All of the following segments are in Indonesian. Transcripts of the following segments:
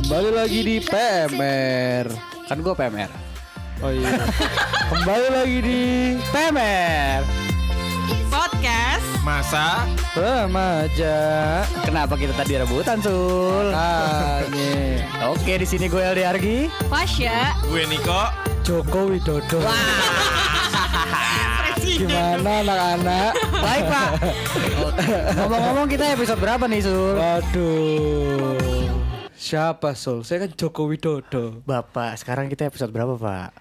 Kembali lagi di PMR. Kan gue PMR. Oh iya. Kembali lagi di PMR. Podcast Masa Remaja. Kenapa kita tadi rebutan, Sul? Kanye. Oke, di sini gue LD Argi. Fasya gue Niko Joko Widodo. Gimana anak-anak? Baik, Pak. Ngomong-ngomong kita episode berapa nih, Sul? Waduh. Siapa, Sul? Saya kan Joko Widodo. Bapak, sekarang kita episode berapa, Pak?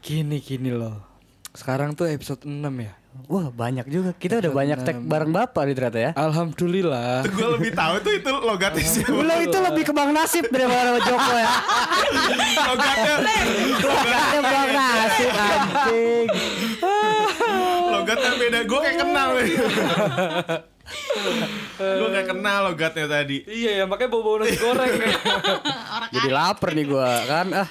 Gini gini loh. Sekarang tuh episode 6 ya. Wah, banyak juga. Kita udah banyak tag bareng Bapak nih ternyata ya. Alhamdulillah. Gue lebih tahu tuh itu logatnya siapa Lo itu lebih ke Bang Nasib daripada sama Joko ya. Logatnya Logatnya Bang Nasib anjing. Logatnya beda Gue kayak kenal nih Gue kayak kenal logatnya tadi Iya ya, makanya bau-bau nasi goreng. Jadi lapar nih gua kan. Ah,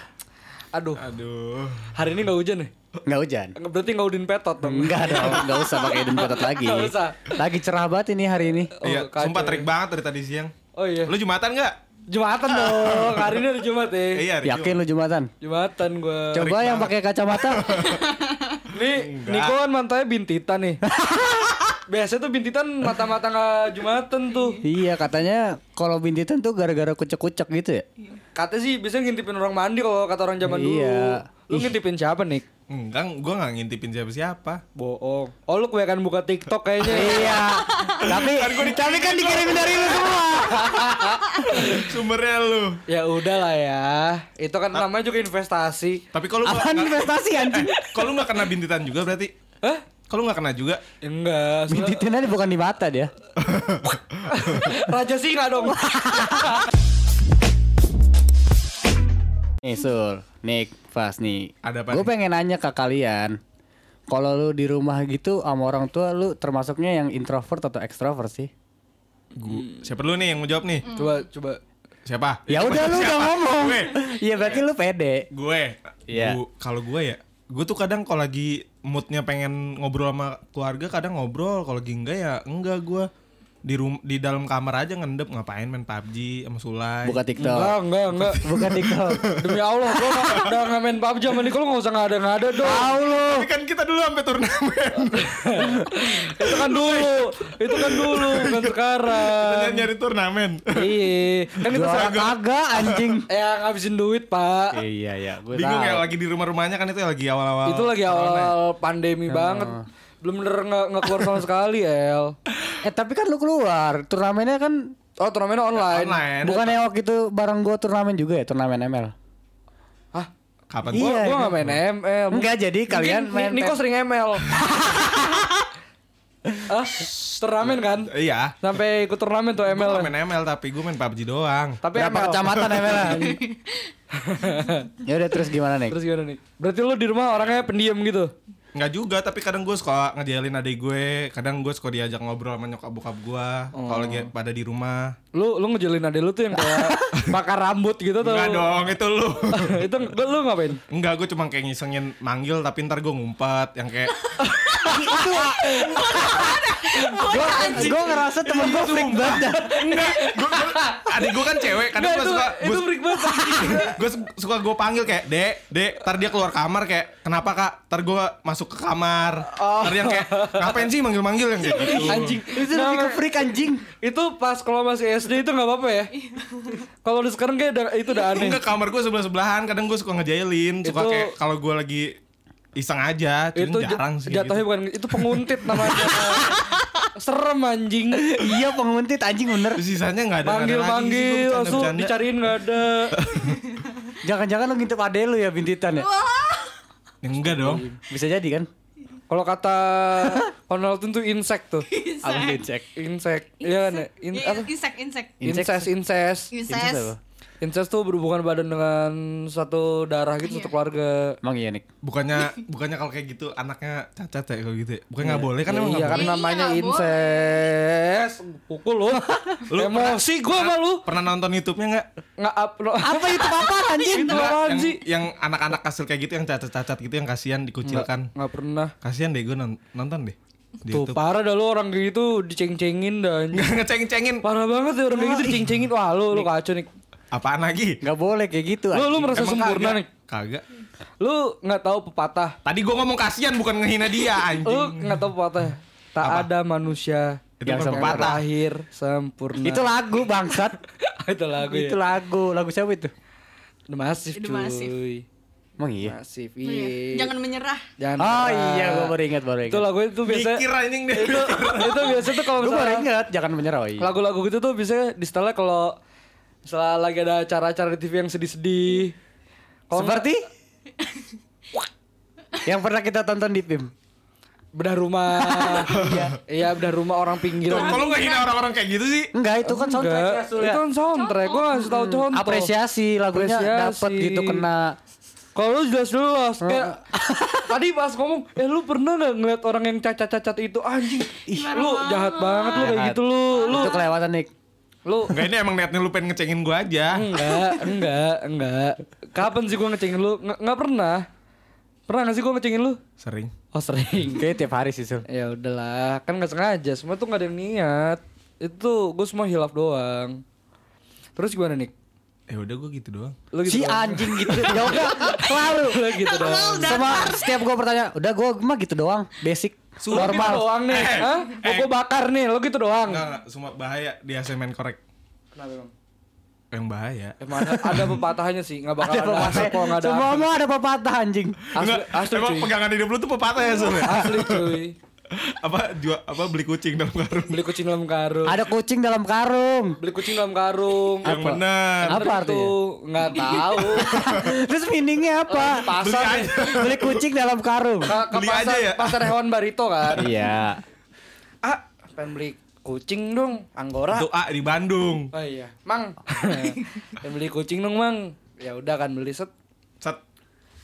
Aduh, Aduh hari ini nggak hujan nih? nggak hujan. Berarti nggak udin petot dong. Enggak dong, enggak usah pakai idun petot lagi. Nggak usah. Lagi cerah banget ini hari ini. Oh, Iya kacau sumpah ya. trik banget dari tadi siang Oh iya. Lu Jumatan gak? Jumatan dong. Hari ini hari Jumat ya. Iya hari Yakin lu Jumatan? Jumatan gua. Coba yang pakai kacamata. Nih, Niko kan mantannya bintitan nih. Biasanya tuh bintitan mata-mata nggak Jumatan tuh. iya, katanya kalau bintitan tuh gara-gara kucek-kucek gitu ya. Katanya sih biasanya ngintipin orang mandi kalau kata orang zaman dulu. Lu ngintipin siapa, Nik? Enggak, gue gak ngintipin siapa-siapa Bohong. Oh, lu kebanyakan buka TikTok kayaknya. Iya. Tapi tapi kan dikirim dari lu semua. Sumbernya lu ya udah lah ya. Itu kan namanya juga investasi. Tapi kalau Apaan investasi anjing? Kalau lu gak kena bintitan juga berarti Hah? Kalau lu gak kena juga Enggak. Bintitin aja bukan di mata dia. Raja singa dong. Nih Sul, Nick, Fas nih. Ada apa Gue pengen nanya ke kalian. Kalau lu di rumah gitu sama orang tua lu termasuknya yang introvert atau extrovert sih? Gua, Siapa dulu nih yang mau jawab nih? coba coba. Siapa? Ya udah lu udah ngomong. Iya berarti lu pede. gue Iya. Gua- kalau gue ya gue tuh kadang kalau lagi moodnya pengen ngobrol sama keluarga kadang ngobrol kalau lagi enggak ya enggak gue di rum di dalam kamar aja ngendep ngapain main PUBG sama Sulai Buka Enggak, TikTok. enggak, enggak. Buka TikTok. Demi Allah, gua nggak- udah nggak main PUBG sama Niko, lu nggak usah ngada-ngada dong. Tahu lu. tapi kan kita dulu sampai turnamen itu kan dulu, itu kan dulu, bukan sekarang. kita nyari turnamen Iya, kan kita Gua sekarang kagak anjing. ya ngabisin duit pak. Iya iya, gue bingung tahu. ya lagi di rumah-rumahnya kan itu lagi awal-awal Itu lagi ya. awal pandemi banget. Belum bener nggak nggak keluar sama sekali, El. Eh tapi kan lu keluar. Turnamennya kan Oh, turnamennya online. online bukan yang waktu itu bareng gua turnamen juga ya, turnamen ML. Hah? kapan Gua, Iya. gua nggak main ML. Enggak jadi kalian Mungkin main Niko sering ML. ah, turnamen kan? iya Sampai ikut turnamen tuh gue ML. main ML tapi gue main PUBG doang Tapi berapa ML. kecamatan ML? Ya udah terus gimana nih? Terus gimana nih? Berarti lu di rumah orangnya pendiam gitu? Nggak juga, tapi kadang gue suka ngejalin adik gue Kadang gue suka diajak ngobrol sama nyokap bokap gue Kalau lagi pada di rumah Lu lu ngejelin adek lu tuh yang kayak bakar rambut gitu tuh. Enggak dong, itu lu itu lu, lu ngapain? Enggak, gue cuma kayak ngisengin manggil tapi ntar gue ngumpet Yang kayak itu gua, gua ngerasa temen gua freak banget. Enggak, gua, gua- adik gue kan cewek Kadang Enggak, gue suka itu gua, freak banget. gue suka gue panggil kayak Dek, dek Ntar dia keluar kamar kayak Kenapa kak? Ntar gue masuk ke kamar Ntar yang kayak Ngapain sih manggil-manggil yang kayak gitu Anjing. Itu lebih ke freak anjing. Itu pas kalau masih SD itu nggak apa-apa ya. kalau udah sekarang kayak udah- itu udah aneh. Enggak kamar gue sebelah sebelahan kadang gue suka ngejailin suka Itu- kayak kalau gue lagi iseng aja itu jarang sih jatuhnya gitu. bukan itu penguntit namanya. Serem anjing. Iya penguntit anjing bener. Terus sisanya nggak ada Manggil nggak ada manggil langsung dicariin nggak ada. Jangan-jangan lu ngintip ade lu ya bintitan ya? Ya, enggak dong Bisa jadi kan? Kalau kata Ronaldin tuh insect tuh. Apa tuh cek? Insect. Iya kan ya? In, apa? Insek, insek. Incest. Incest apa? Incest tuh berhubungan badan dengan satu darah gitu, satu keluarga. Emang iya Nick? bukannya bukannya kalau kayak gitu anaknya cacat ya kalau gitu ya bukan nggak boleh kan emang iya kan boleh Iya, namanya nggak incest. Pukul lu. Lu Emosi gua sama lu. pernah nonton YouTube-nya nggak Nggak up lo. Apa itu apa anjing? Itu apaan yang, sih? yang anak-anak kasil kayak gitu yang cacat-cacat gitu yang kasihan dikucilkan Nggak pernah. kasihan deh gue nonton deh di Tuh YouTube parah dah lu orang kayak gitu diceng-cengin dah. anjing. nggak ngecengin-cengin Parah banget ya orang kayak gitu diceng-cengin. Wah lu lu kacau nih. Apaan lagi? Nggak boleh kayak gitu. Lu lu merasa Emang sempurna kagak? nih. Kagak. Lu nggak tahu pepatah. Tadi gua ngomong kasihan bukan ngehina dia Lu anjing. nggak tahu pepatah. Tak Apa? ada manusia Itu yang pepatah. terakhir sempurna. Itu lagu bangsat. itu lagu ya. itu lagu. Lagu siapa itu? The Massive The cuy. Emang iya. Massive. Oh iya. Iya. Jangan menyerah. Jangan Oh menyerah. iya, gue baru ingat baru Itu ingat. lagu itu biasa Mikir anjing deh. itu itu biasa tuh kalau Gue baru misalnya ingat, jangan menyerah. Oh, iya. lagu-lagu gitu tuh biasanya di setelnya kalau misalnya lagi ada acara-acara di TV yang sedih-sedih. Kalau Seperti yang pernah kita tonton di PIM. bedah rumah. iya, iya bedah rumah orang pinggiran. Kalau nggak hina orang-orang kayak gitu sih. Enggak, itu kan soundtrack Enggak, ya, itu kan soundtrack. Gue ngasih tahu contoh. Apresiasi lagunya Apresiasi. dapat gitu kena. Kalau lu jelas-jelas kayak tadi pas ngomong, eh lu pernah nggak ngeliat orang yang cacat-cacat itu anjing? Ih, lu jahat banget lu kayak gitu lu. Lu Itu kelewatan Nick. Lu Enggak ini emang niatnya lu pengen ngecengin gua aja. enggak, enggak, enggak. Kapan sih gua ngecengin lu? Nggak, nggak pernah. Pernah gak sih gua ngecengin lu? Sering. Oh sering. Kayak tiap hari sih Sul. ya udahlah, kan nggak sengaja. Semua tuh nggak ada yang niat. Itu gue semua hilaf doang. Terus gimana nih? Ya udah gua gitu doang. Lu gitu Si doang. anjing gitu. Yoga selalu. Lu gitu doang. Sama setiap gua bertanya, udah gua mah gitu doang, basic, Lu gitu normal. doang nih. Eh, Hah? Mau eh. gua bakar nih, lu gitu doang. Enggak, enggak, semua bahaya di asemen korek. Kenapa emang? Yang bahaya. Emang ada, ada pepatahnya sih, nggak bakal Ada ada, pepatah. kalau nggak ada Semua mah ada pepatah anjing. Asli, Enggak, asli emang cuy. pegangan hidup lu tuh pepatah ya Sur? Asli cuy. Apa jual apa beli kucing dalam karung? Beli kucing dalam karung. Ada kucing dalam karung. Beli kucing dalam karung. Yang benar. Apa artinya? itu? Nggak tahu. Terus meaningnya apa? Pasar Beli nih. Beli kucing dalam karung. Ke, ke Beli pasar, aja ya. pasar hewan barito kan. Iya. ah, pengen beli kucing dong, anggora. Itu A di Bandung. Oh iya, Mang. pengen beli kucing dong, Mang. Ya udah kan beli set. Set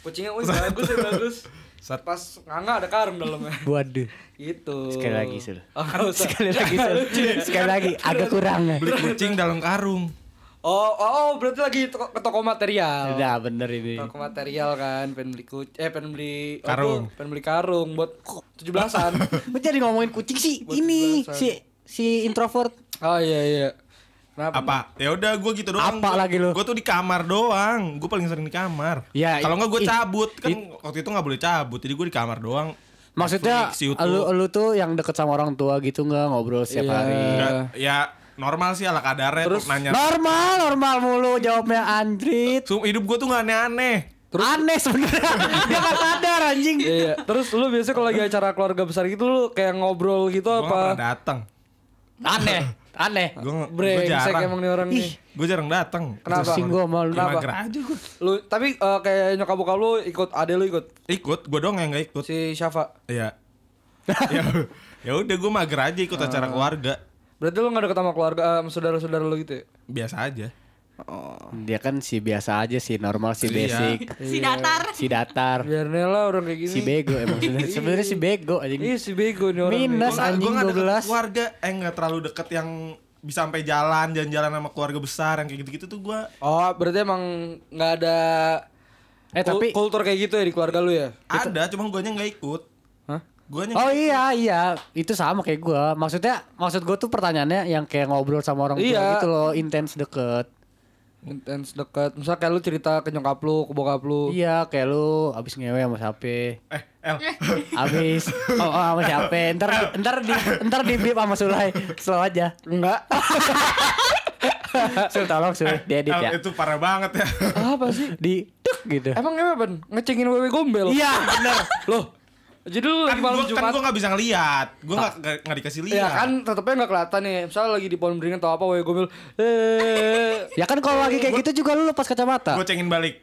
Kucingnya wih bagus ya bagus. Set Pas nganga ada karung dalamnya. Waduh. Gitu. Sekali lagi, Sul. Oh. Sekali lagi, Sul. Sekali lagi agak kurang. beli kucing dalam karung. Oh, oh, oh, berarti lagi toko, ke toko material. Udah bener ini. Toko material kan, pengen beli kucing, eh pengen beli Karung. pengen beli karung buat tujuh belasan. Jadi ngomongin kucing sih. Ini si si introvert. oh iya iya. Kenapa? Apa? Ya udah gua gitu doang. Apa Gua- lagi lu? Gua tuh di kamar doang. Gua paling sering di kamar. Ya, Kalau nggak gua ih, cabut kan it- waktu itu nggak boleh cabut. Jadi gua di kamar doang. Maksudnya lu lu tuh yang deket sama orang tua gitu nggak ngobrol setiap Iya. hari. Nggak, ya normal sih ala kadarnya Terus- nanya. Normal, normal mulu jawabnya Andrit. Sum, hidup gua tuh nggak aneh-aneh. Aneh sebenarnya. Dia gak sadar anjing. Iya, iya. Terus lu biasanya kalau lagi acara keluarga besar gitu lu kayak ngobrol gitu Gua apa? datang. Aneh. Aneh. Brengsek jarang. emang nih orang nih. Gue jarang datang. Kenapa? Pusing gua sama lu. Ya, Kenapa? mager aja gue. Lu tapi eh, kayak nyokap bokap lu ikut, ade lu ikut Ikut, gue dong yang gak ikut. si Syafa. Iya. ya ya udah gue mager aja ikut acara keluarga. Berarti lu gak deket sama keluarga eh, sama saudara-saudara lu gitu ya? Biasa aja. Dia kan si biasa aja sih, normal si Iya. basic. Si datar. Si datar. Biar lah orang kayak gini. Si bego emang sebenarnya. Sebenarnya si bego Iya anjing. si bego nih orang. Minus. nih. Gue anjing gak deket 12. keluarga, eh gak terlalu deket yang bisa sampai jalan, jalan-jalan sama keluarga besar yang kayak gitu-gitu tuh gue Oh, berarti emang nggak ada Eh tapi kultur kayak gitu ya di keluarga lu ya? ada, cuma gue nggak ikut. Hah? Gue Oh iya iya, itu sama kayak gua. Maksudnya maksud gua tuh pertanyaannya yang kayak ngobrol sama orang tua Iya. gitu loh, intens deket. Intens dekat. Misal kayak lu cerita ke nyokap lu, ke bokap lu. Iya, kayak lu abis ngewe sama siapa? eh El, Abis oh, oh, sama siapa? Ntar ntar di ntar di blip sama Sulai. Slow aja. Enggak. Sul tolong Sul diedit El ya. itu parah banget ya. Apa sih? Di tuk gitu. Emang apa, Ban? Ngecengin wewe gombel? Iya, bener. Loh. Jadi lu kan lagi malam gue kan Jumat. gue nggak bisa ngeliat, gue nggak nggak- nggak dikasih lihat. Ya kan tetepnya nggak kelihatan nih. Misalnya lagi di pohon beringin atau apa wewe gombel. Eh. Ya kan kalau lagi kayak gitu juga lu lepas kacamata. Gue cengin balik.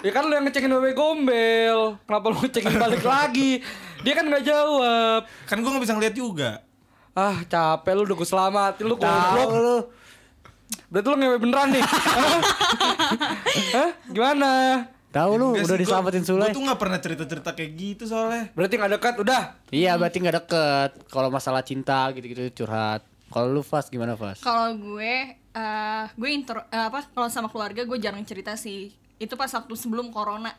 Ya kan lu yang ngecengin wewe gombel. Kenapa lu ngecengin balik lagi? Dia kan nggak jawab. Kan gue nggak bisa ngeliat juga. Ah capek lu udah gue selamatin lu goblok. lu. Berarti lu ngewe beneran nih. Hah? Gimana? Tahu lu udah diselamatin Sulai. Gue tuh nggak pernah cerita-cerita kayak gitu soalnya. Berarti nggak dekat udah. Iya, berarti nggak deket. Kalau masalah cinta gitu-gitu curhat. Kalau lu Fas gimana Fas? Kalau gue, eh gue intro, eh, apa? Kalau sama keluarga gue jarang cerita sih. Itu pas waktu sebelum corona.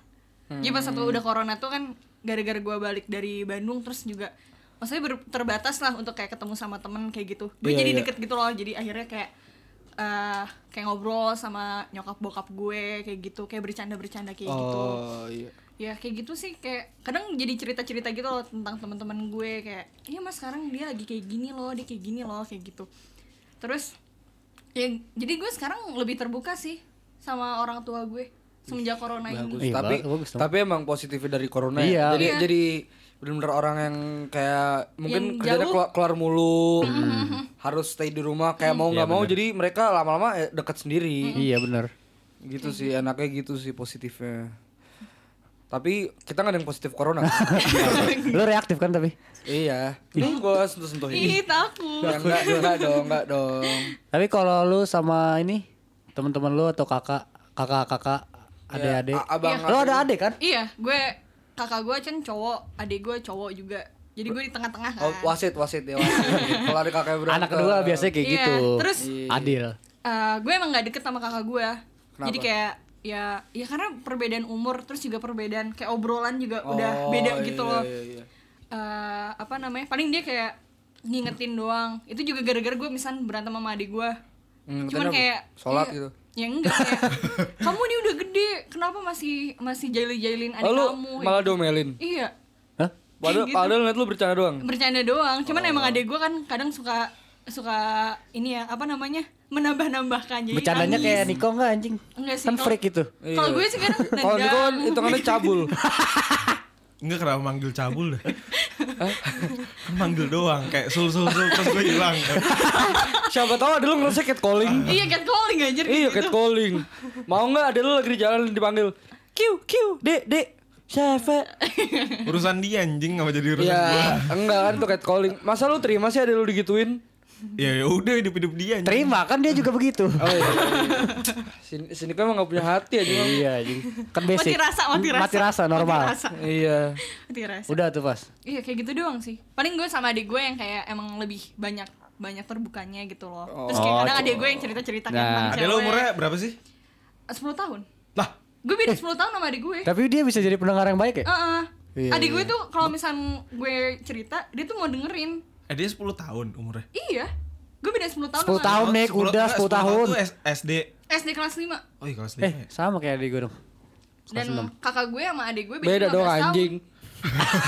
Jadi pas waktu udah corona tuh kan gara-gara gue balik dari Bandung terus juga maksudnya ber- terbatas lah untuk kayak ketemu sama temen kayak gitu. Gue Iya, jadi iya. deket gitu loh. Jadi akhirnya kayak eh, kayak ngobrol sama nyokap bokap gue kayak gitu kayak bercanda bercanda kayak gitu Oh iya. ya kayak gitu sih kayak kadang jadi cerita cerita gitu loh tentang teman-teman gue kayak iya mas sekarang dia lagi kayak gini loh dia kayak gini loh kayak gitu terus ya jadi gue sekarang lebih terbuka sih sama orang tua gue semenjak corona Bagus. ini Iya, tapi ba- bagus tapi emang positifnya dari corona Iya. ya. Jadi Iya. jadi benar-benar orang yang kayak mungkin Yang kerjanya keluar, keluar mulu, harus stay di rumah kayak mau nggak mau jadi mereka lama-lama eh, dekat sendiri. Iya benar. Gitu sih enaknya gitu sih positifnya. Tapi kita nggak ada yang positif corona. Lu reaktif kan tapi? iya. Ini gua sentuh-sentuh ini. ih takut Enggak, enggak, enggak dong, enggak dong. Tapi kalau lu sama ini teman-teman lu atau kakak, kakak-kakak, adik-adik. a- abang Lu ada adik kan? iya gue kakak gue kan cowok adik gue cowok juga jadi gue di tengah-tengah kan Oh, wasit, wasit ya, wasit. Kalau ada kakak berantem. Anak kedua biasanya kayak Iya, gitu. terus Adil. eh, gue emang gak deket sama kakak gue Kenapa? jadi kayak ya ya karena perbedaan umur terus juga perbedaan kayak obrolan juga udah Oh, beda iya, gitu iya, loh iya, iya. Eh, apa namanya paling dia kayak ngingetin doang itu juga gara-gara gue misal berantem sama adik gue Hmm, cuman kayak sholat iya, gitu. ya enggak kayak kamu ini udah gede kenapa masih masih jailin-jailin adik Oh, lu kamu malah domelin. iya Hah? Padahal, gitu. padahal ngeliat lu bercanda doang. bercanda doang cuman Oh. emang adek gue kan kadang suka suka ini ya apa namanya menambah-nambahkan jadi Bercandanya nangis. kayak Niko enggak anjing? enggak sih Kan kalau- freak itu. kalau gue sih kadang Iya. Kalau Niko kan hitungannya cabul. Enggak kenapa manggil cabul dah. kan manggil doang kayak sul sul sul terus gue hilang. Siapa tahu ada lu ngerasa catcalling. iya catcalling aja iya, gitu catcalling. Mau nggak ada lu lagi di jalan dipanggil. Kiu, kiu, dek, dek. Siapa? Urusan dia anjing apa jadi urusan gua. Ya, enggak kan itu catcalling. Masa lu terima sih ada lu digituin? Ya ya udah hidup-hidup dia anjing. Terima kan dia juga begitu. Oh iya. Sini, sini kan emang gak punya hati aja. Iya anjing. Kan basic. mati rasa mati rasa Mati rasa normal. mati rasa, Iya. mati rasa. Udah tuh pas. iya kayak gitu doang sih paling gue sama adik gue yang kayak emang lebih banyak banyak terbukanya gitu loh terus kayak Oh, kadang tuh. adik gue yang cerita cerita Nah. Ada cewek. umurnya berapa sih? 10 tahun Lah, gue beda 10 tahun sama adik gue Tapi dia bisa jadi pendengar yang baik ya? Heeh. Iya, adik gue iya. tuh kalau misal gue cerita dia tuh mau dengerin eh dia 10 tahun umurnya. iya gue beda 10 tahun 10 sama tahun Nek, 10 udah enggak, 10 tahun. tuh SD. SD kelas 5 Oh iya kelas Eh, 5 ya. sama kayak adik gue dong. dan kakak gue sama adik gue Beda dong 15 tahun. anjing.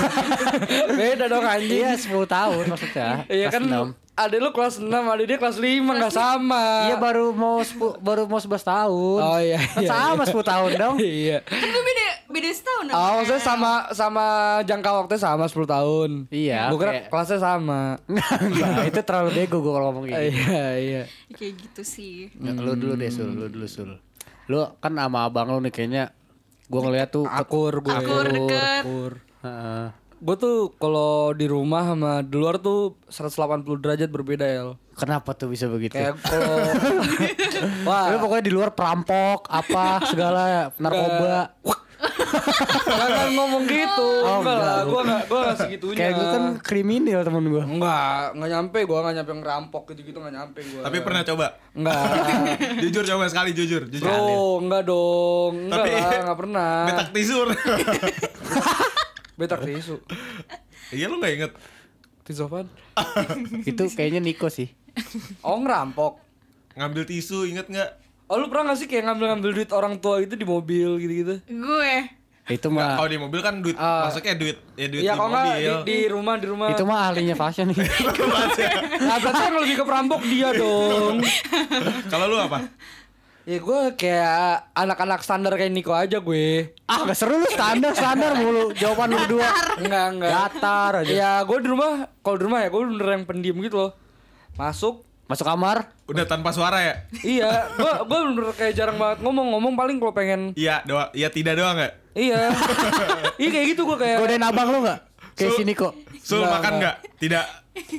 Beda dong anjing. Iya, 10 tahun maksudnya. Iya kan enam. ada lu kelas 6, ada dia kelas 5 enggak sama. Iya baru mau 10 baru mau 11 tahun. Oh iya. Iya, sama iya. 10 tahun dong. Iya. kan gue beda beda setahun Oh, maksudnya sama sama jangka waktunya sama 10 tahun. Iya, Gue kira kayak- kelasnya sama. Enggak, itu terlalu bego gue kalau ngomong kayak gitu. Iya, iya. kayak gitu sih Nggak, Lu dulu deh Sul, lu dulu Sul. Lu kan sama abang lu nih kayaknya gue ngeliat tuh Akur gue. Akur deket. Akur. Heeh. Gue tuh kalau di rumah sama di luar tuh 180 derajat berbeda ya. Kenapa tuh bisa begitu? Kayak kalau Wah, Lu pokoknya di luar perampok apa segala narkoba. Jangan ngomong gitu. Oh, enggak lah, enggak. gua enggak gua enggak segitunya. Kayak gue kan kriminal temen gue. enggak, enggak nyampe gua enggak nyampe ngerampok gitu-gitu enggak nyampe gua. Tapi pernah coba? enggak. jujur coba sekali jujur, jujur. Bro, enggak dong. Enggak Tapi- lah, enggak pernah. Betak tisur. Betak tisu. Iya lu gak inget? Tisu apaan? Itu kayaknya Niko sih. Oh, ngerampok. Ngambil tisu inget gak? Oh, lu pernah gak sih kayak ngambil-ngambil duit orang tua gitu di mobil gitu-gitu? gue Itu Nggak, mah Kalau di mobil kan duit, Ah. masuknya duit, ya duit Iya, di mobil. di, di rumah, di rumah. itu mah ahlinya fashion nih. Nah, berarti yang lebih ke perampok dia dong. Kalau lu apa? Ya gue kayak anak-anak standar kayak Niko aja gue. ah gak seru lu standar standar mulu jawaban lu berdua. Enggak, enggak. Datar aja. Ya gue di rumah, kalau di rumah ya gue bener yang pendiam gitu loh. Masuk, Masuk kamar. Udah tanpa suara ya? iya, gue gue bener kayak jarang banget ngomong ngomong paling kalau pengen, Iya, doa, iya tidak doang gak? iya, iya kayak gitu gue kayak. Godain abang lu gak? Kayak Sul- si Niko. Sul makan enggak. gak? Tidak.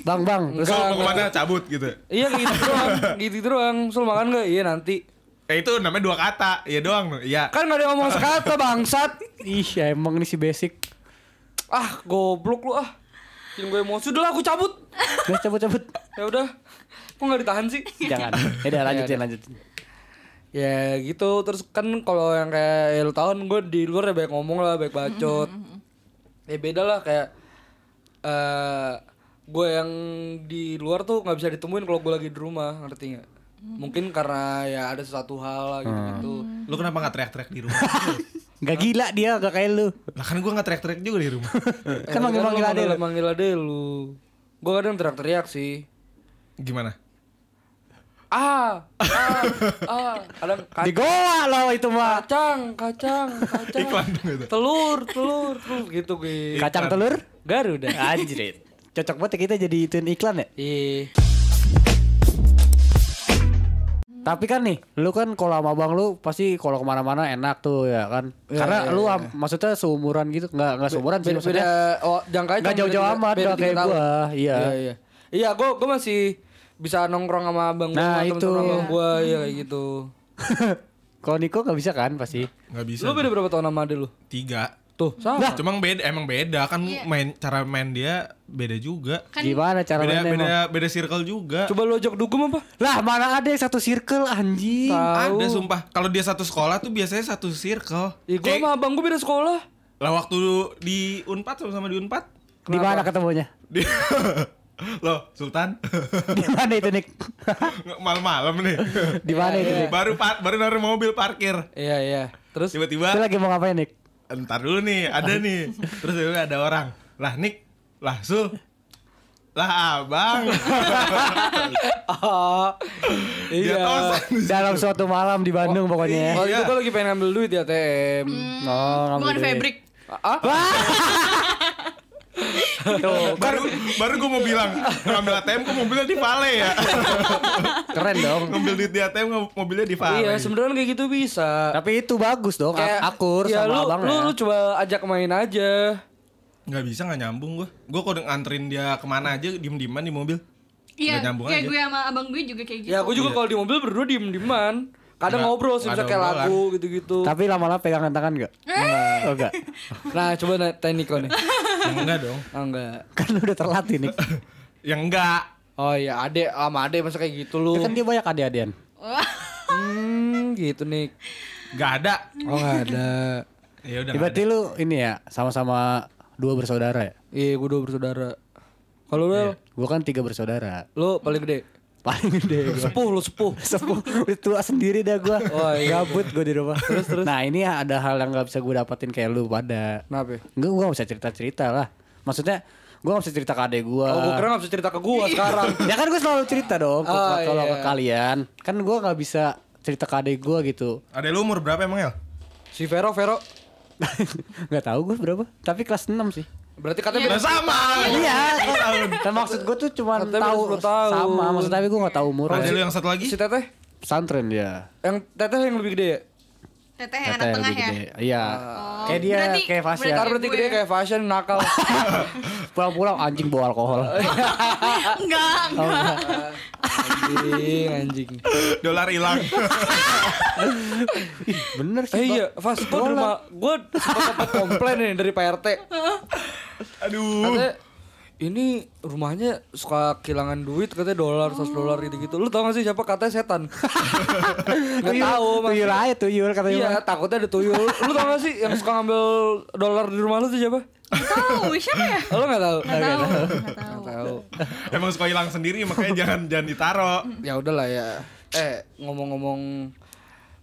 Bang bang. Sul mau ke mana? Cabut gitu. Iya gitu doang, gitu doang. Sul makan gak? Iya nanti. Eh itu namanya dua kata. Iya doang. Iya. Kan gak ada yang ngomong sekata bangsat. Ih ya emang ini si basic. Ah goblok lu ah. Bikin gue emosi udah lah aku cabut. Udah cabut cabut. Ya udah. Kok gak ditahan sih? Jangan. Ya udah lanjutin Ya, lanjutin. Ya gitu terus kan kalau yang kayak ya lu tau kan gue di luar ya banyak ngomong lah banyak bacot ya beda lah kayak eh gue yang di luar tuh nggak bisa ditemuin kalau gue lagi di rumah ngerti nggak Mungkin karena ya ada sesuatu hal lah gitu-gitu. Lu kenapa nggak teriak-teriak di rumah? Gak gila dia gak kayak lu. lah kan gua nggak teriak-teriak juga di rumah. Kan manggil-manggil ade lu. Manggil ade lu. Gua kadang teriak-teriak sih. Gimana? Ah, ah, ah. Kadang Di kacang, goa lo itu mah. kacang, kacang, kacang. Iklan dong itu. Telur, telur, telur gitu gue. Kacang telur? Garuda. Anjrit. Cocok banget ya kita jadi ituin iklan ya. Ih. Tapi kan nih, lu kan kalau sama abang lu pasti kalau ke mana-mana enak tuh ya kan. Iya, Karena iya, lu iya. am- maksudnya seumuran gitu, nggak nggak seumuran sih beda, maksudnya. beda oh jangkanya Nggak jauh-jauh beda- amat, beda kayak gua, iya. Iya, iya. Iya, gua gua masih bisa nongkrong sama abang gua, Nah, sama itu. abang gua ya kayak gitu. Kalau Niko nggak bisa kan pasti. Nggak bisa. Lu beda berapa tahun sama ade lu? Tiga. Tuh, sama. Cuma beda, emang beda kan main cara main dia beda juga. Kan Gimana cara Beda mainnya beda emang? beda circle juga. Coba lu ajak dugem apa? Lah mana ada yang satu circle anjing. Tahu. Ada sumpah. Kalau dia satu sekolah tuh biasanya satu circle. Gua Kayak- sama abang gua beda sekolah. lah waktu di Unpad sama-sama di Unpad. Di mana ketemunya? Di Loh, Sultan. Di mana itu Nik? Malam-malam nih. Di mana itu Nik? baru par- baru naruh mobil parkir. Iya, iya. Terus Tiba-tiba Itu lagi mau ngapain Nik? Entar dulu nih, ada nih. Terus tiba-tiba ada orang. Lah Nik, lah Sul. Lah abang. Ah, Dia iya. Dalam suatu malam di Bandung pokoknya. Waktu itu Iya. gua lagi pengen ngambil duit ya, TM. Oh, ngambil bukan duit. fabric. Ah, Tuh, baru baru gue mau bilang ngambil ATM kok mobilnya di Vale ya keren dong. ngambil duit di ATM mobilnya di Vale iya, sebenarnya kayak gitu bisa. Tapi itu bagus dong, ak- akur ya, sama lu, abang lu, ya. lu coba ajak main aja. nggak bisa nggak nyambung gue gue kok nganterin dia ke mana aja diem dieman di mobil Iya, kayak aja. gue sama abang gue juga kayak gitu. Ya, gue juga kalau di mobil berdua diem-dieman. Kadang Nggak- ngobrol sih, bisa kayak lagu gitu-gitu. Tapi lama-lama pegangan tangan gak? Oh enggak. Nah, coba tanya Niko nih. yang enggak dong Oh, enggak. Kan lu udah terlatih nih. yang enggak Oh iya, ade sama ade masa kayak gitu lu. kan dia banyak adik-adian. Hmm, gitu nih. nggak ada Oh, enggak ada. ya udah Ya, berarti lu ini ya sama-sama dua bersaudara ya? Iya, gue dua bersaudara. Kalau lu, Gua kan tiga bersaudara. lu paling gede. Paling gede gua. Sepuh lu sepuh. Sepuh tua sendiri dah gua. Oh, iya. Gabut gua di rumah. Terus terus. Nah, ini ada hal yang gak bisa gue dapetin kayak lu pada. Kenapa? ya? Enggak, gua gak bisa cerita-cerita lah. Maksudnya gua gak bisa cerita ke adek gua. Oh, gue kira gak bisa cerita ke gua sekarang. ya kan gue selalu cerita dong ke- Oh, kalau iya. ke kalian. Kan gua nggak bisa cerita ke adek gua gitu. ada lu umur berapa emang ya Si Vero, Vero. nggak tahu gue berapa. Tapi kelas 6 sih. Berarti katanya Nah, beda. sama Iya. Kan maksud gue tuh cuma tahu baru 10 tahun. sama. Maksud tapi gue nggak tahu umur. ada lu yang satu lagi Si Teteh. Pesantren dia. Yang Teteh yang lebih gede ya? Teteh yang anak tengah lebih ya. gede. Iya. Oh, kayak dia berarti- kayak Fasya. berarti- berarti gede ya. kayak fashion nakal. Pulang-pulang anjing bawa alkohol. Enggak, enggak. anjing, anjing. dolar hilang Ih, bener sih. Eh iya, Fas, gue gue sempat komplain nih dari Pak RT. Aduh Katanya, ini rumahnya suka kehilangan duit, katanya dolar, 100 dolar gitu-gitu. Lu tau gak sih siapa katanya setan? Gak Tuyul- tahu, Mas. Tuyul aja tuyul katanya. Iya, takutnya ada tuyul. Lu tau gak sih yang suka ngambil dolar di rumah lu tuh siapa? Nggak tahu siapa ya? Oh, lu gak tahu? Enggak tahu. Enggak tahu. Gak tahu. emang suka hilang sendiri makanya jangan jangan ditaro Ya udahlah ya. Eh, ngomong-ngomong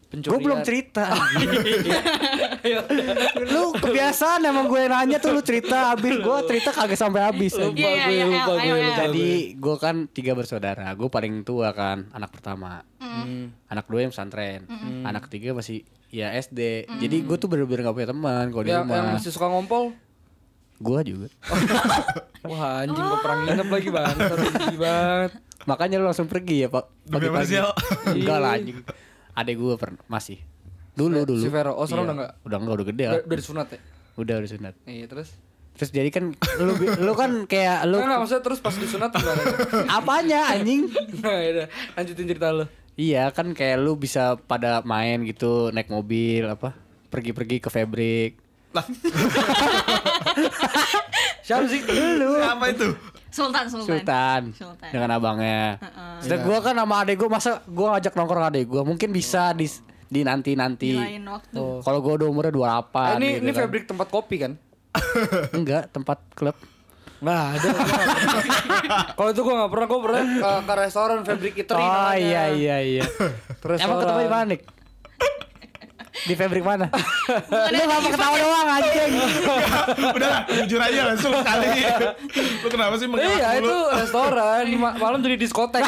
pencurian. Gue belum cerita. lu kebiasaan emang gue nanya tuh lu cerita habis gue cerita kagak sampai habis. Lupa Iya, iya, gue, iya, lupa gue. Jadi gue. kan tiga bersaudara, gue paling tua kan, anak pertama. Hmm. Anak dua yang pesantren, anak ketiga masih ya SD. Jadi gue tuh bener-bener gak punya teman kalau di Yang, yang rumah. masih suka ngompol. Gue juga. Wah anjing gue perang nginep lagi banget banget Makanya lu langsung pergi ya pak. Al? Enggak lah anjing. Adek gue pernah masih. Dulu dulu. Si Vero, oh, sekarang Iya. udah nggak? Udah enggak udah gede lah. Udah, udah disunat ya? Udah udah sunat. Iya terus Terus jadi kan lu lu kan kayak lu Enggak, maksudnya terus pas disunat gimana? apanya anjing? Nah udah lanjutin cerita lu Iya kan kayak lu bisa pada main gitu naik mobil apa pergi-pergi ke Fabrik. Siapa sih? Lu apa itu Sultan, Sultan. Sultan Sultan. dengan abangnya. Sedang gua kan sama adek gua masa gua ngajak nongkrong adek gua mungkin bisa di di nanti nanti. Waktu. Kalau gua udah umurnya 28 Eh, ini gitu ini kan. fabrik tempat kopi kan? Enggak, tempat klub. Nggak ada. gua nggak pernah. Kalau itu gue gak pernah, gue pernah ke, ke restoran Fabric Eatery Oh namanya. iya iya iya. Emang ketemu di mana? Di Fabrik mana? Lu gak mau ketawa doang anjing. Udah lah, jujur aja langsung sekali. Lu kenapa sih mengelak Iya itu restoran, ma- malam jadi diskotek.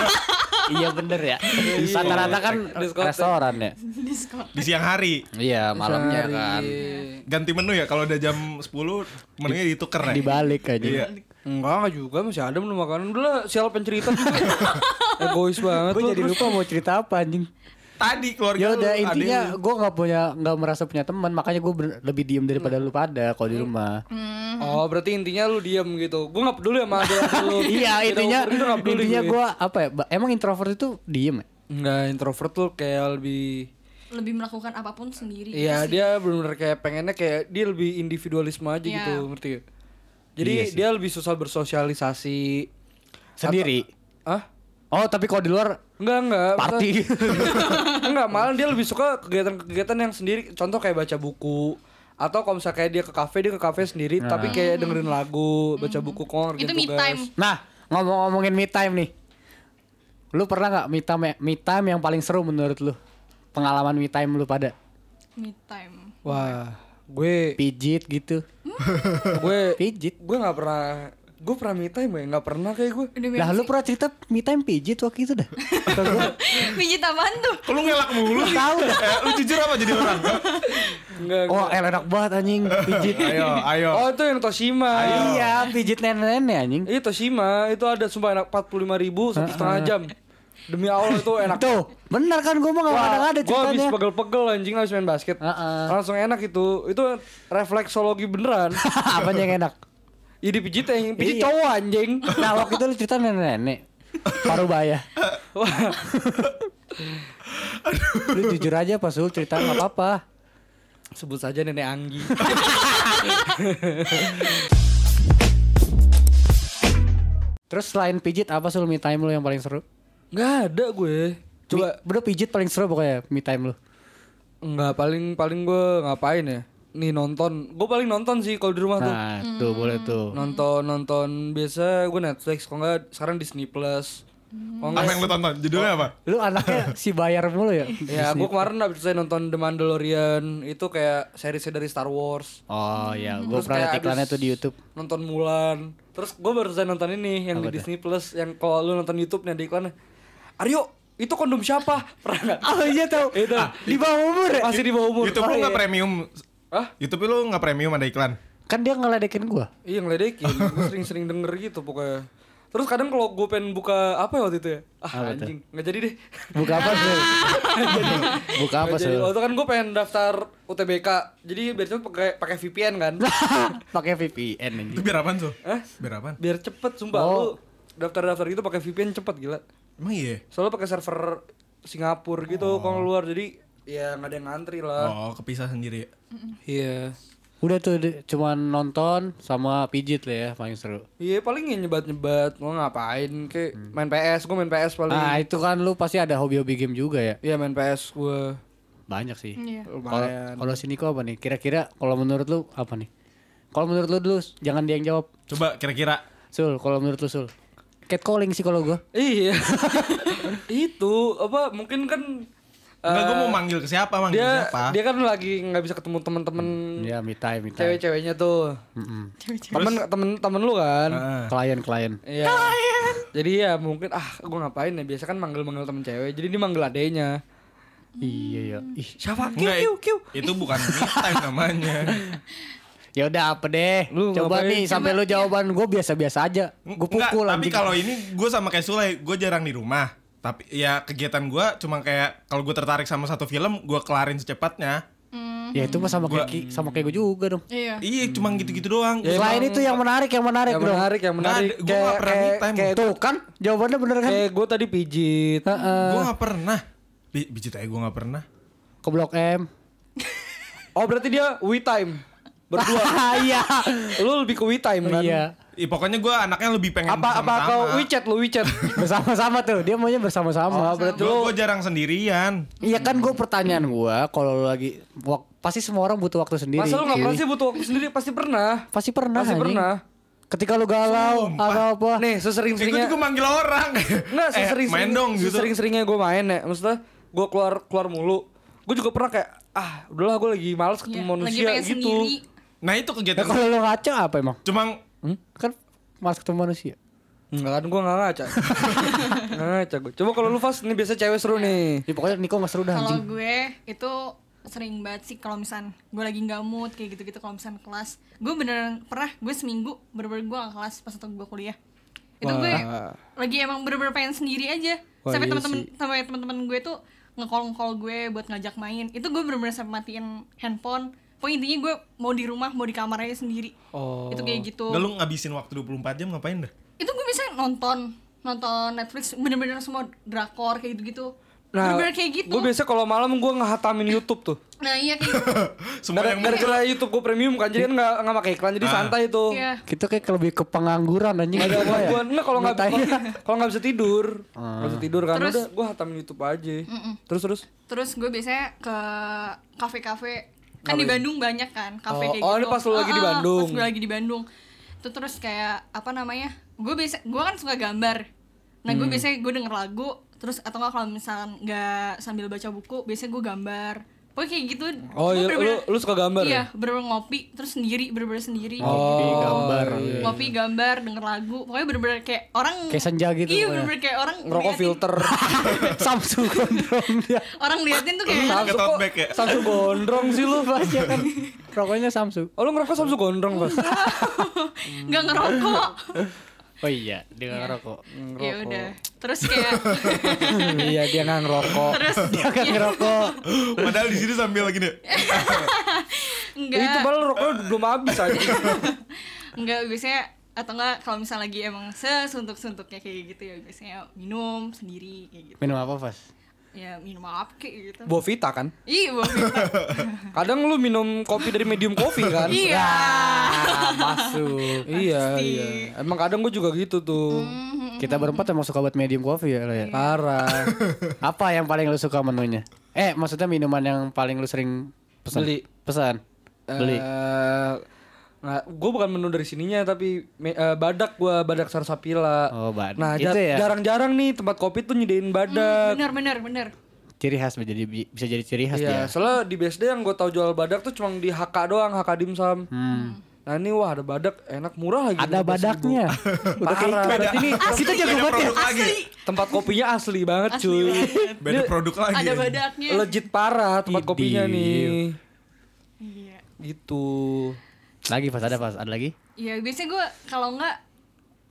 iya bener ya. Rata-rata kan Diskotek. restoran ya. Di siang hari. Iya malamnya kan. Ganti menu ya kalau udah jam 10 menunya dituker ya. Dibalik aja. Iya. Enggak, enggak juga masih ada menu makanan. Udah lah, sial pencerita juga. Egois banget Gue jadi lupa mau cerita apa anjing. Tadi keluarga Ya udah intinya gue nggak punya nggak merasa punya teman makanya gue lebih diem daripada lu pada kalau di rumah. Oh, berarti intinya lu diam gitu. Gue gak peduli sama ada lu. iya intinya nggak intinya gue. apa ya? Emang introvert itu diem ya? Enggak, introvert tuh kayak lebih Lebih melakukan apa pun sendiri. Iya, gitu sih. dia benar-benar kayak pengennya kayak dia lebih individualisme aja Iya. gitu, ngerti gak? Jadi dia lebih susah bersosialisasi. Sendiri. Ah? Oh tapi kalau di luar Enggak, enggak. party. enggak, malah dia lebih suka kegiatan-kegiatan yang sendiri. Contoh kayak baca buku. Atau kalau misalnya kayak dia ke kafe, dia ke kafe sendiri tapi kayak dengerin lagu, baca buku kok ngerjain Itu me tugas. time. nah ngomong-ngomongin me time nih. Lu pernah nggak me time me time yang paling seru menurut lu? Pengalaman me time lu pada Me time. Wah, gue pijit gitu. gue Pijit. gue nggak pernah gue pernah me time ya nggak pernah kayak gue Lah lu pernah cerita me time pijit waktu itu dah. Pijit apaan tuh? Kok lu ngelak mulu sih? Tahu dah. Eh, lu jujur apa jadi orang? Enggak. Oh, el enak banget anjing pijit. ayo, ayo. Oh, itu yang Toshima. Iya, pijit nenek-nenek anjing. Iya Toshima itu ada sumpah enak 45 ribu satu setengah jam. Demi Allah itu enak. Tuh, bener kan gua mah enggak ada ada Gue habis ceritanya. pegel-pegel anjing habis main basket. Heeh. Langsung enak itu. Itu refleksologi beneran. Apa yang enak? Ya dipijit yang pijit Iya. cowok anjing. Nah, waktu itu lu cerita nenek-nenek. Paruh baya. Lu jujur aja pas lu cerita nggak apa-apa. Sebut saja nenek Anggi. Terus selain pijit apa sih lu me time lu yang paling seru? Nggak ada gue. Coba Coba, bener pijit paling seru pokoknya me time lu. Enggak paling paling gue ngapain ya? Nih nonton. Gue paling nonton sih kalau di rumah tuh. Nah, tuh boleh tuh. Nonton nonton biasa gue Netflix kalau nggak sekarang Disney Plus. Kalau Apa yang lu tonton? Judulnya apa? Lu anaknya si bayar mulu ya? Ya, gue kemarin habis saya nonton The Mandalorian itu kayak seriesnya dari Star Wars. Oh iya, gua Terus pernah liat iklannya abis tuh di YouTube. Nonton Mulan. Terus gue baru saja nonton ini yang di Disney Plus yang kalau lu nonton YouTube nih ada iklannya. Aryo, itu kondom siapa? Pernah nggak? Oh iya tahu. Itu Di bawah umur ya? masih di bawah umur. YouTube lu Oh, nggak iya. premium? Hah? YouTube lu nggak premium ada iklan? Kan dia ngeledekin gua. Iya ngeledekin. gue sering-sering denger gitu pokoknya. Terus kadang kalau gue pengen buka apa ya waktu itu ya? Ah Apa anjing, nggak jadi deh. Buka apa sih? Buka apa sih? Waktu itu kan gue pengen daftar UTBK. Jadi biar cepet pakai pakai VPN kan. Pakai VPN Itu anjing. biar apaan tuh? Hah? Biar apaan? Biar cepet sumpah Oh. lu daftar-daftar gitu pakai VPN cepet gila. Emang iya? Soalnya pakai server Singapura gitu kalau luar jadi ya nggak ada yang ngantri lah. Oh, kepisah sendiri ya? Iya. Udah tuh de- cuman nonton sama pijit lah ya paling seru. Iya paling ya nyebat-nyebat mau ngapain kayak Hmm. main PS, gue main PS paling. Nah, itu kan lu pasti ada hobi-hobi game juga ya. Iya main PS gue Banyak sih. Iya. Kalau lumayan. kalau sini kok apa nih? Kira-kira kalau menurut lu apa nih? Kalau menurut lu dulu jangan dia yang jawab. Coba kira-kira Sul, kalau menurut lu Sul. Catcalling sih kalau gua. Iya. itu apa mungkin kan Enggak, eh, gue mau manggil ke siapa, manggil dia siapa? dia kan lagi nggak bisa ketemu teman-teman Ya, me time, me time. cewek-ceweknya tuh. Mm-mm. Temen temen temen lu kan. Heeh. Klien-klien. Iya. Jadi ya mungkin ah gue ngapain ya biasa kan manggil-manggil temen cewek. Jadi dia manggil adenya. Iya ya. Ih, Siapa? Kiu kiu kiu. itu bukan me time namanya. Ya udah apa deh. Lu Coba ngapain? nih sampai lu jawaban gua biasa-biasa aja. Gua Enggak, pukul tapi kalau ini gue sama kayak Sule, gue jarang di rumah. Tapi ya kegiatan gue cuma kayak kalau gue tertarik sama satu film, gue kelarin secepatnya. Ya itu mah sama Gua- kayak Ki- sama kayak gua juga dong. Iya. Iya, cuma gitu-gitu doang. Ya, Selain itu yang menarik, yang menarik Yang dong. menarik, yang Nggak menarik. gua nggak pernah me time. kayak, Tuh kan jawabannya bener kan? kayak gue tadi pijit. Heeh. gue nggak pernah. Bi Biji aja gue nggak pernah. Ke Blok M. Oh berarti dia we time berdua. Iya. lu lebih ke we time kan? Iya. Ih, pokoknya gue anaknya lebih pengen Apa apa kau. WeChat lu WeChat? Bersama-sama tuh. Dia maunya bersama-sama. berarti Gue lu gue jarang sendirian. Iya kan gue pertanyaan gua kalau lu lagi wak- pasti semua orang butuh waktu sendiri. masa lu nggak pernah sih butuh waktu sendiri pasti pernah. Pasti pernah. Pasti anjing. pernah. Ketika lu galau atau apa? Nih, Kayak gue sesering-seringnya juga manggil orang. Enggak, Eh, sesering main dong gitu. Sesering-seringnya gue main ya. Maksudnya gue keluar keluar mulu. Gue juga pernah kayak ah, udahlah gue lagi males ketemu lagi manusia gitu. sendiri Nah itu Ya kegiatan. kalau lu ngaco apa emang? Cuma Hmm? Kan mas ketemu manusia. Enggak kan gue gak ngaca. Nggak ngaca gue. Coba kalau lu Fas, ini biasa cewek seru nih. Ya pokoknya Niko gak seru dah kalau gue itu sering banget sih kalau misal gue lagi nggak mood kayak gitu-gitu kalau misal kelas gue beneran pernah gue seminggu bener-bener gue gak kelas pas waktu gue kuliah itu gue Wah. lagi emang bener-bener pengen sendiri aja Wah, sampai iya teman-teman sampai teman-teman gue tuh ngecall ngecall gue buat ngajak main itu gue bener-bener sampai matiin handphone pokoknya intinya gue mau di rumah mau di kamar aja sendiri Oh. itu kayak gitu Gak lu ngabisin waktu 24 jam ngapain dah? itu gue bisa nonton nonton Netflix bener-bener semua drakor kayak gitu-gitu Nah, bener-bener kayak gitu Gue biasa kalau malam gue ngehatamin YouTube tuh. nah iya kayak gitu Semua Gara- yang Gara-gara YouTube gue premium kan, jadi kan nggak nggak pakai iklan, jadi Ah. santai tuh. Iya. Kita kayak lebih ke pengangguran anjing. Ada Apa ya? gangguan enggak kalau nggak Mitanya. kalau nggak bisa tidur. Nggak bisa tidur kan Terus- udah gue hatamin YouTube aja. Terus terus. Terus gue biasanya ke kafe-kafe kan di Bandung banyak kan kafe Oh, kayak oh, gitu. ini pas lu lagi di Ah, ah, Bandung. Pas gue lagi di Bandung. Itu terus kayak apa namanya? Gue biasa gue kan suka gambar. Nah, Hmm. gue biasanya gue denger lagu terus atau enggak kalau misalnya nggak sambil baca buku, biasanya gue gambar. Pokoknya kayak gitu. Oh iya, bener-bener- lu- lu suka gambar Iya, ya? bener-bener ngopi terus sendiri, bener-bener sendiri. Ngopi, gambar. iya. Ngopi, gambar, denger lagu. Pokoknya bener-bener kayak orang Kayak senja gitu Iya, bener-bener kayak orang Ngerokok filter. Samsung gondrong dia. Orang liatin tuh kayak tote bag ya? Samsung gondrong sih lu. Pasti kan rokoknya Samsung. Oh lu ngerokok Samsung gondrong pas. nggak ngerokok. Oh iya, dia nggak ngerokok. ya udah terus kayak iya dia nggak ngerokok. terus Dia kan ngerokok. Padahal di sini sambil lagi nih. enggak Itu malah rokoknya belum habis aja. enggak biasanya atau enggak kalau misalnya lagi emang sesuntuk-suntuknya kayak gitu ya biasanya minum sendiri kayak gitu Minum apa, Pas? Ya minum apa kayak gitu Bovita kan. iya bawa Vita. Kadang lu minum kopi dari medium coffee kan. iya masuk. Iya iya. Emang kadang gue juga gitu tuh. Kita berempat emang suka buat medium coffee ya, lo ya. Parah. Apa yang paling lu suka menunya? Eh, maksudnya minuman yang paling lu sering pesan? Beli. Pesan. Beli. Eh, nggak, gue bukan menu dari sininya tapi me- eh, badak gue badak sarsapila. Oh, badak. Nah jar- ya? jarang-jarang nih tempat kopi tuh nyediain badak. bener bener bener Ciri khas jadi bisa jadi ciri khas Iya, dia. soalnya di BSD yang gue tahu jual badak tuh cuma di HK doang, HK dimsum. Hmm. Nah ini wah ada badak enak murah lagi. Ada 15.000. badaknya. Udah kayak Parah. berarti ini kita jago banget ya. lagi. Tempat kopinya asli banget Asli cuy. banget. Beda produk lagi. ada ya. badaknya Legit parah tempat Idih. kopinya nih. iya Gitu. Lagi pas ada pas ada lagi. Iya biasanya gue kalau enggak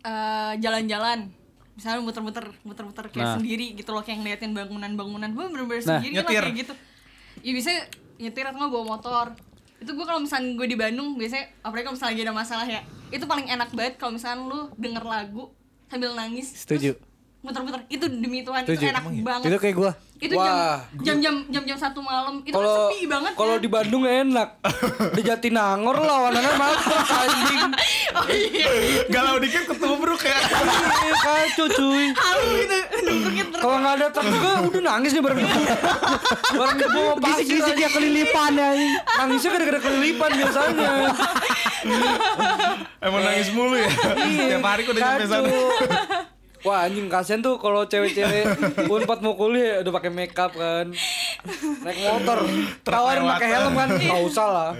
eh, jalan-jalan. Misalnya muter-muter muter-muter kayak Nah. sendiri gitu loh kayak ngeliatin bangunan-bangunan. Gue bener-bener Nah, sendiri lah kayak gitu. Ya bisa nyetir atau nggak bawa motor. Itu gue kalau misalnya gue di Bandung biasanya apalagi kalau misalnya lagi ada masalah ya itu paling enak banget kalau misalnya lu denger lagu sambil nangis Setuju. terus muter-muter. Itu demi Tuhan itu enak banget. Itu kayak gua. Itu Wah, jam jam jam jam satu malam itu kan Kalau sepi banget kalau ya. di Bandung enak. di Jatinangor lawanannya mantap anjing. oh iya Galau dikit ketubruk ya. Iya, Kacau cuy. halu gitu Kalau nggak ada truk juga udah nangis nih bareng bareng ibu mau pasir Gisik-gisik dia kelilipan ya. Nangisnya gara-gara kelilipan biasanya. Emang nangis mulu ya. Tiap hari udah nyampe sana. Wah anjing kasihan tuh kalau cewek-cewek unpad mau kuliah udah pakai makeup kan naik motor tawarin pakai helm kan nggak usah lah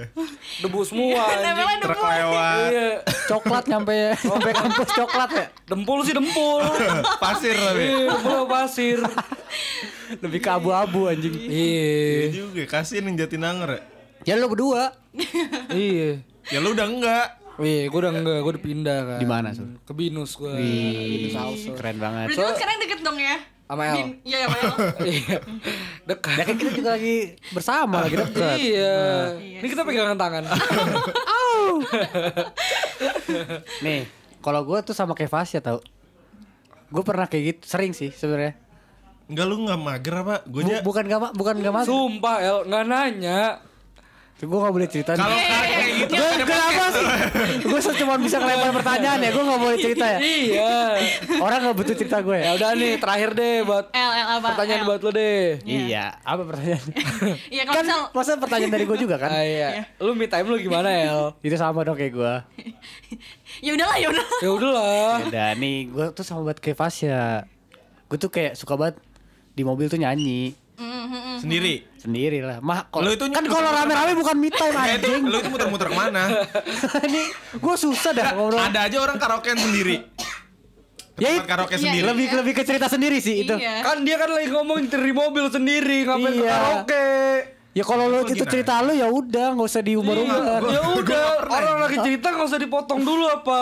debu semua anjing Nempelnya Truk lewat. iya Coklat nyampe sampai kampus coklat ya. dempul sih dempul Pasir tapi. iya pasir Lebih ke abu-abu anjing. Iya iya juga kasihin yang Jatinangor ya. Ya lu berdua. iya Ya lu udah enggak. Iya, gue udah enggak, gue udah pindah kan. Di mana, Sul? Ke Binus gue. Wih, Binus House. keren banget. Berarti lu sekarang deket dong ya? Sama El. Iya, sama El. Iya. Dekat. Ya kan kita juga lagi bersama lagi dekat. Iya. Iya Ini kita pegangan tangan. Nih, kalau gue tuh sama kayak Fasya tau. Gue pernah kayak gitu, sering sih sebenarnya. Enggak lu enggak mager apa? Gue Bu- aja bukan gak ma- bukan gak mau. Sumpah El, nggak nanya. Gue gak boleh cerita Kalau kayak gitu Gue ada kenapa podcast. sih? Gue cuma bisa ngelempar pertanyaan ya. Gue gak boleh cerita ya. Iya. Orang gak butuh cerita gue Ya ya. udah nih terakhir deh buat L L apa? pertanyaan L. buat lo deh. Iya. Apa pertanyaan? Iya kalau kan misal masa pertanyaan dari gue juga kan? Ah, iya. Lu me time lu gimana El? Itu sama dong kayak gue. ya udahlah ya udah. Ya udahlah. Udah nih, gue tuh sama banget kayak Fasya. Gue tuh kayak suka banget di mobil tuh nyanyi Sendiri. Sendiri lah. Mah kok- Lu itu kan kalau rame-rame bukan me time itu anjing. lu itu muter-muter ke mana? Ini gue susah dah ngobrol. Ada aja orang karaokean sendiri. Ya itu- karaoke Iya, sendiri. lebih lebih ke cerita sendiri sih itu. Iya. Kan dia kan lagi ngomong di mobil sendiri, ngapain ke Iya. karaoke? Ya kalau lu Lu itu gimana? cerita lu ya udah nggak usah diumbar-umbar. Ya udah, orang lagi cerita nggak usah dipotong dulu apa?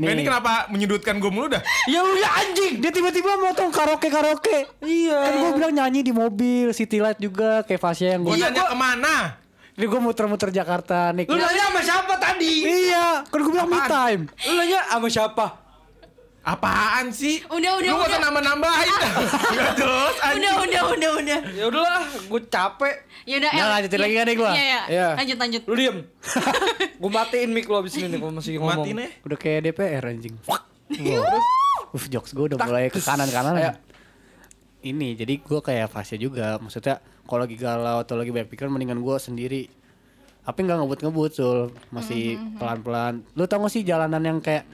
Nah, ini kenapa menyudutkan gue mulu dah? Ya lu ya anjing, dia tiba-tiba motong karaoke karaoke. Iya. Kan gue bilang nyanyi di mobil, City Light juga kayak Fasya yang Gue gue. nanya ke mana? Ini gue muter-muter Jakarta nih. Lu nanya sama siapa tadi? Iya, kan gue bilang me time. Lu nanya sama siapa? Apaan sih? Udah, udah, Lu gak usah udah. nambah-nambahin dah. Gak jelas anjing. Udah udah udah udah. Ya udahlah, gue capek. Ya udah. Nah, lanjutin lagi kan nih gua? Iya iya. Iya. Lanjut lanjut. Lu diem. gue matiin mic lu abis ini nih kalau masih ngomong. Matiin ya. Udah kayak DPR anjing. Wow. Uf, jokes gue udah mulai ke kanan-kanan. Ayo. Ini jadi gue kayak Fasya juga. Maksudnya kalau lagi galau atau lagi banyak pikiran mendingan gue sendiri. Tapi nggak ngebut-ngebut sul, masih pelan-pelan. Lu tau gak sih jalanan yang kayak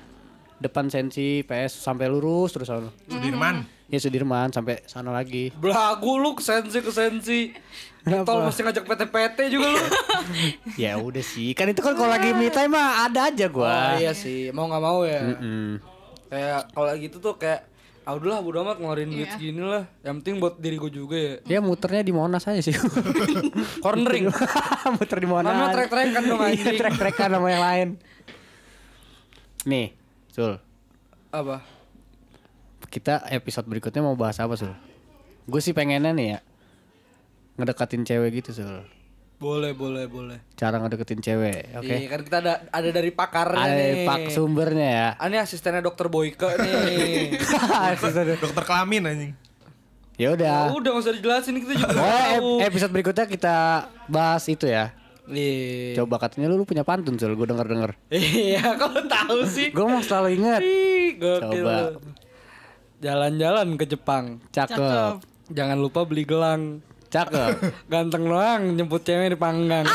depan sensi PS sampai lurus terus sana. Sudirman. Ya Sudirman sampai sana lagi. Belagu lu kesensi kesensi. Kenapa? Tol mesti ngajak PT-PT juga lu. ya udah sih, kan itu kan kalau lagi me time mah ada aja Oh gua. iya sih, mau nggak mau ya. Mm. Kayak kalau gitu tuh kayak ah udahlah bodo amat ngeluarin duit Iya. segini lah. Yang penting buat diri gue juga ya. Ya muternya di Monas aja sih. Cornering. Muter di Monas. Namanya trek-trekan dong, Iya, anjing. trek-trekan sama yang lain. Nih, Sul. Apa? Kita episode berikutnya mau bahas apa, Sul? Gue sih pengennya nih ya ngedekatin cewek gitu, Sul. Boleh, boleh, boleh. Cara ngedeketin cewek, oke? Iya kan kita ada ada dari pakarnya Ada nih. pak sumbernya ya. Ah, ini asistennya dokter Boyke nih. Dokter kelamin anjing. ya udah. udah nggak usah dijelasin kita juga ep- episode berikutnya kita bahas itu ya. Iya. Coba katanya lu, lu punya pantun, Sul. Gue denger-denger. Iya, kau tahu sih. Gue mau selalu gokil. Coba. Jalan-jalan ke Jepang. Cakep. Jangan lupa beli gelang. Cakep. Ganteng doang nyebut cewek di panggang.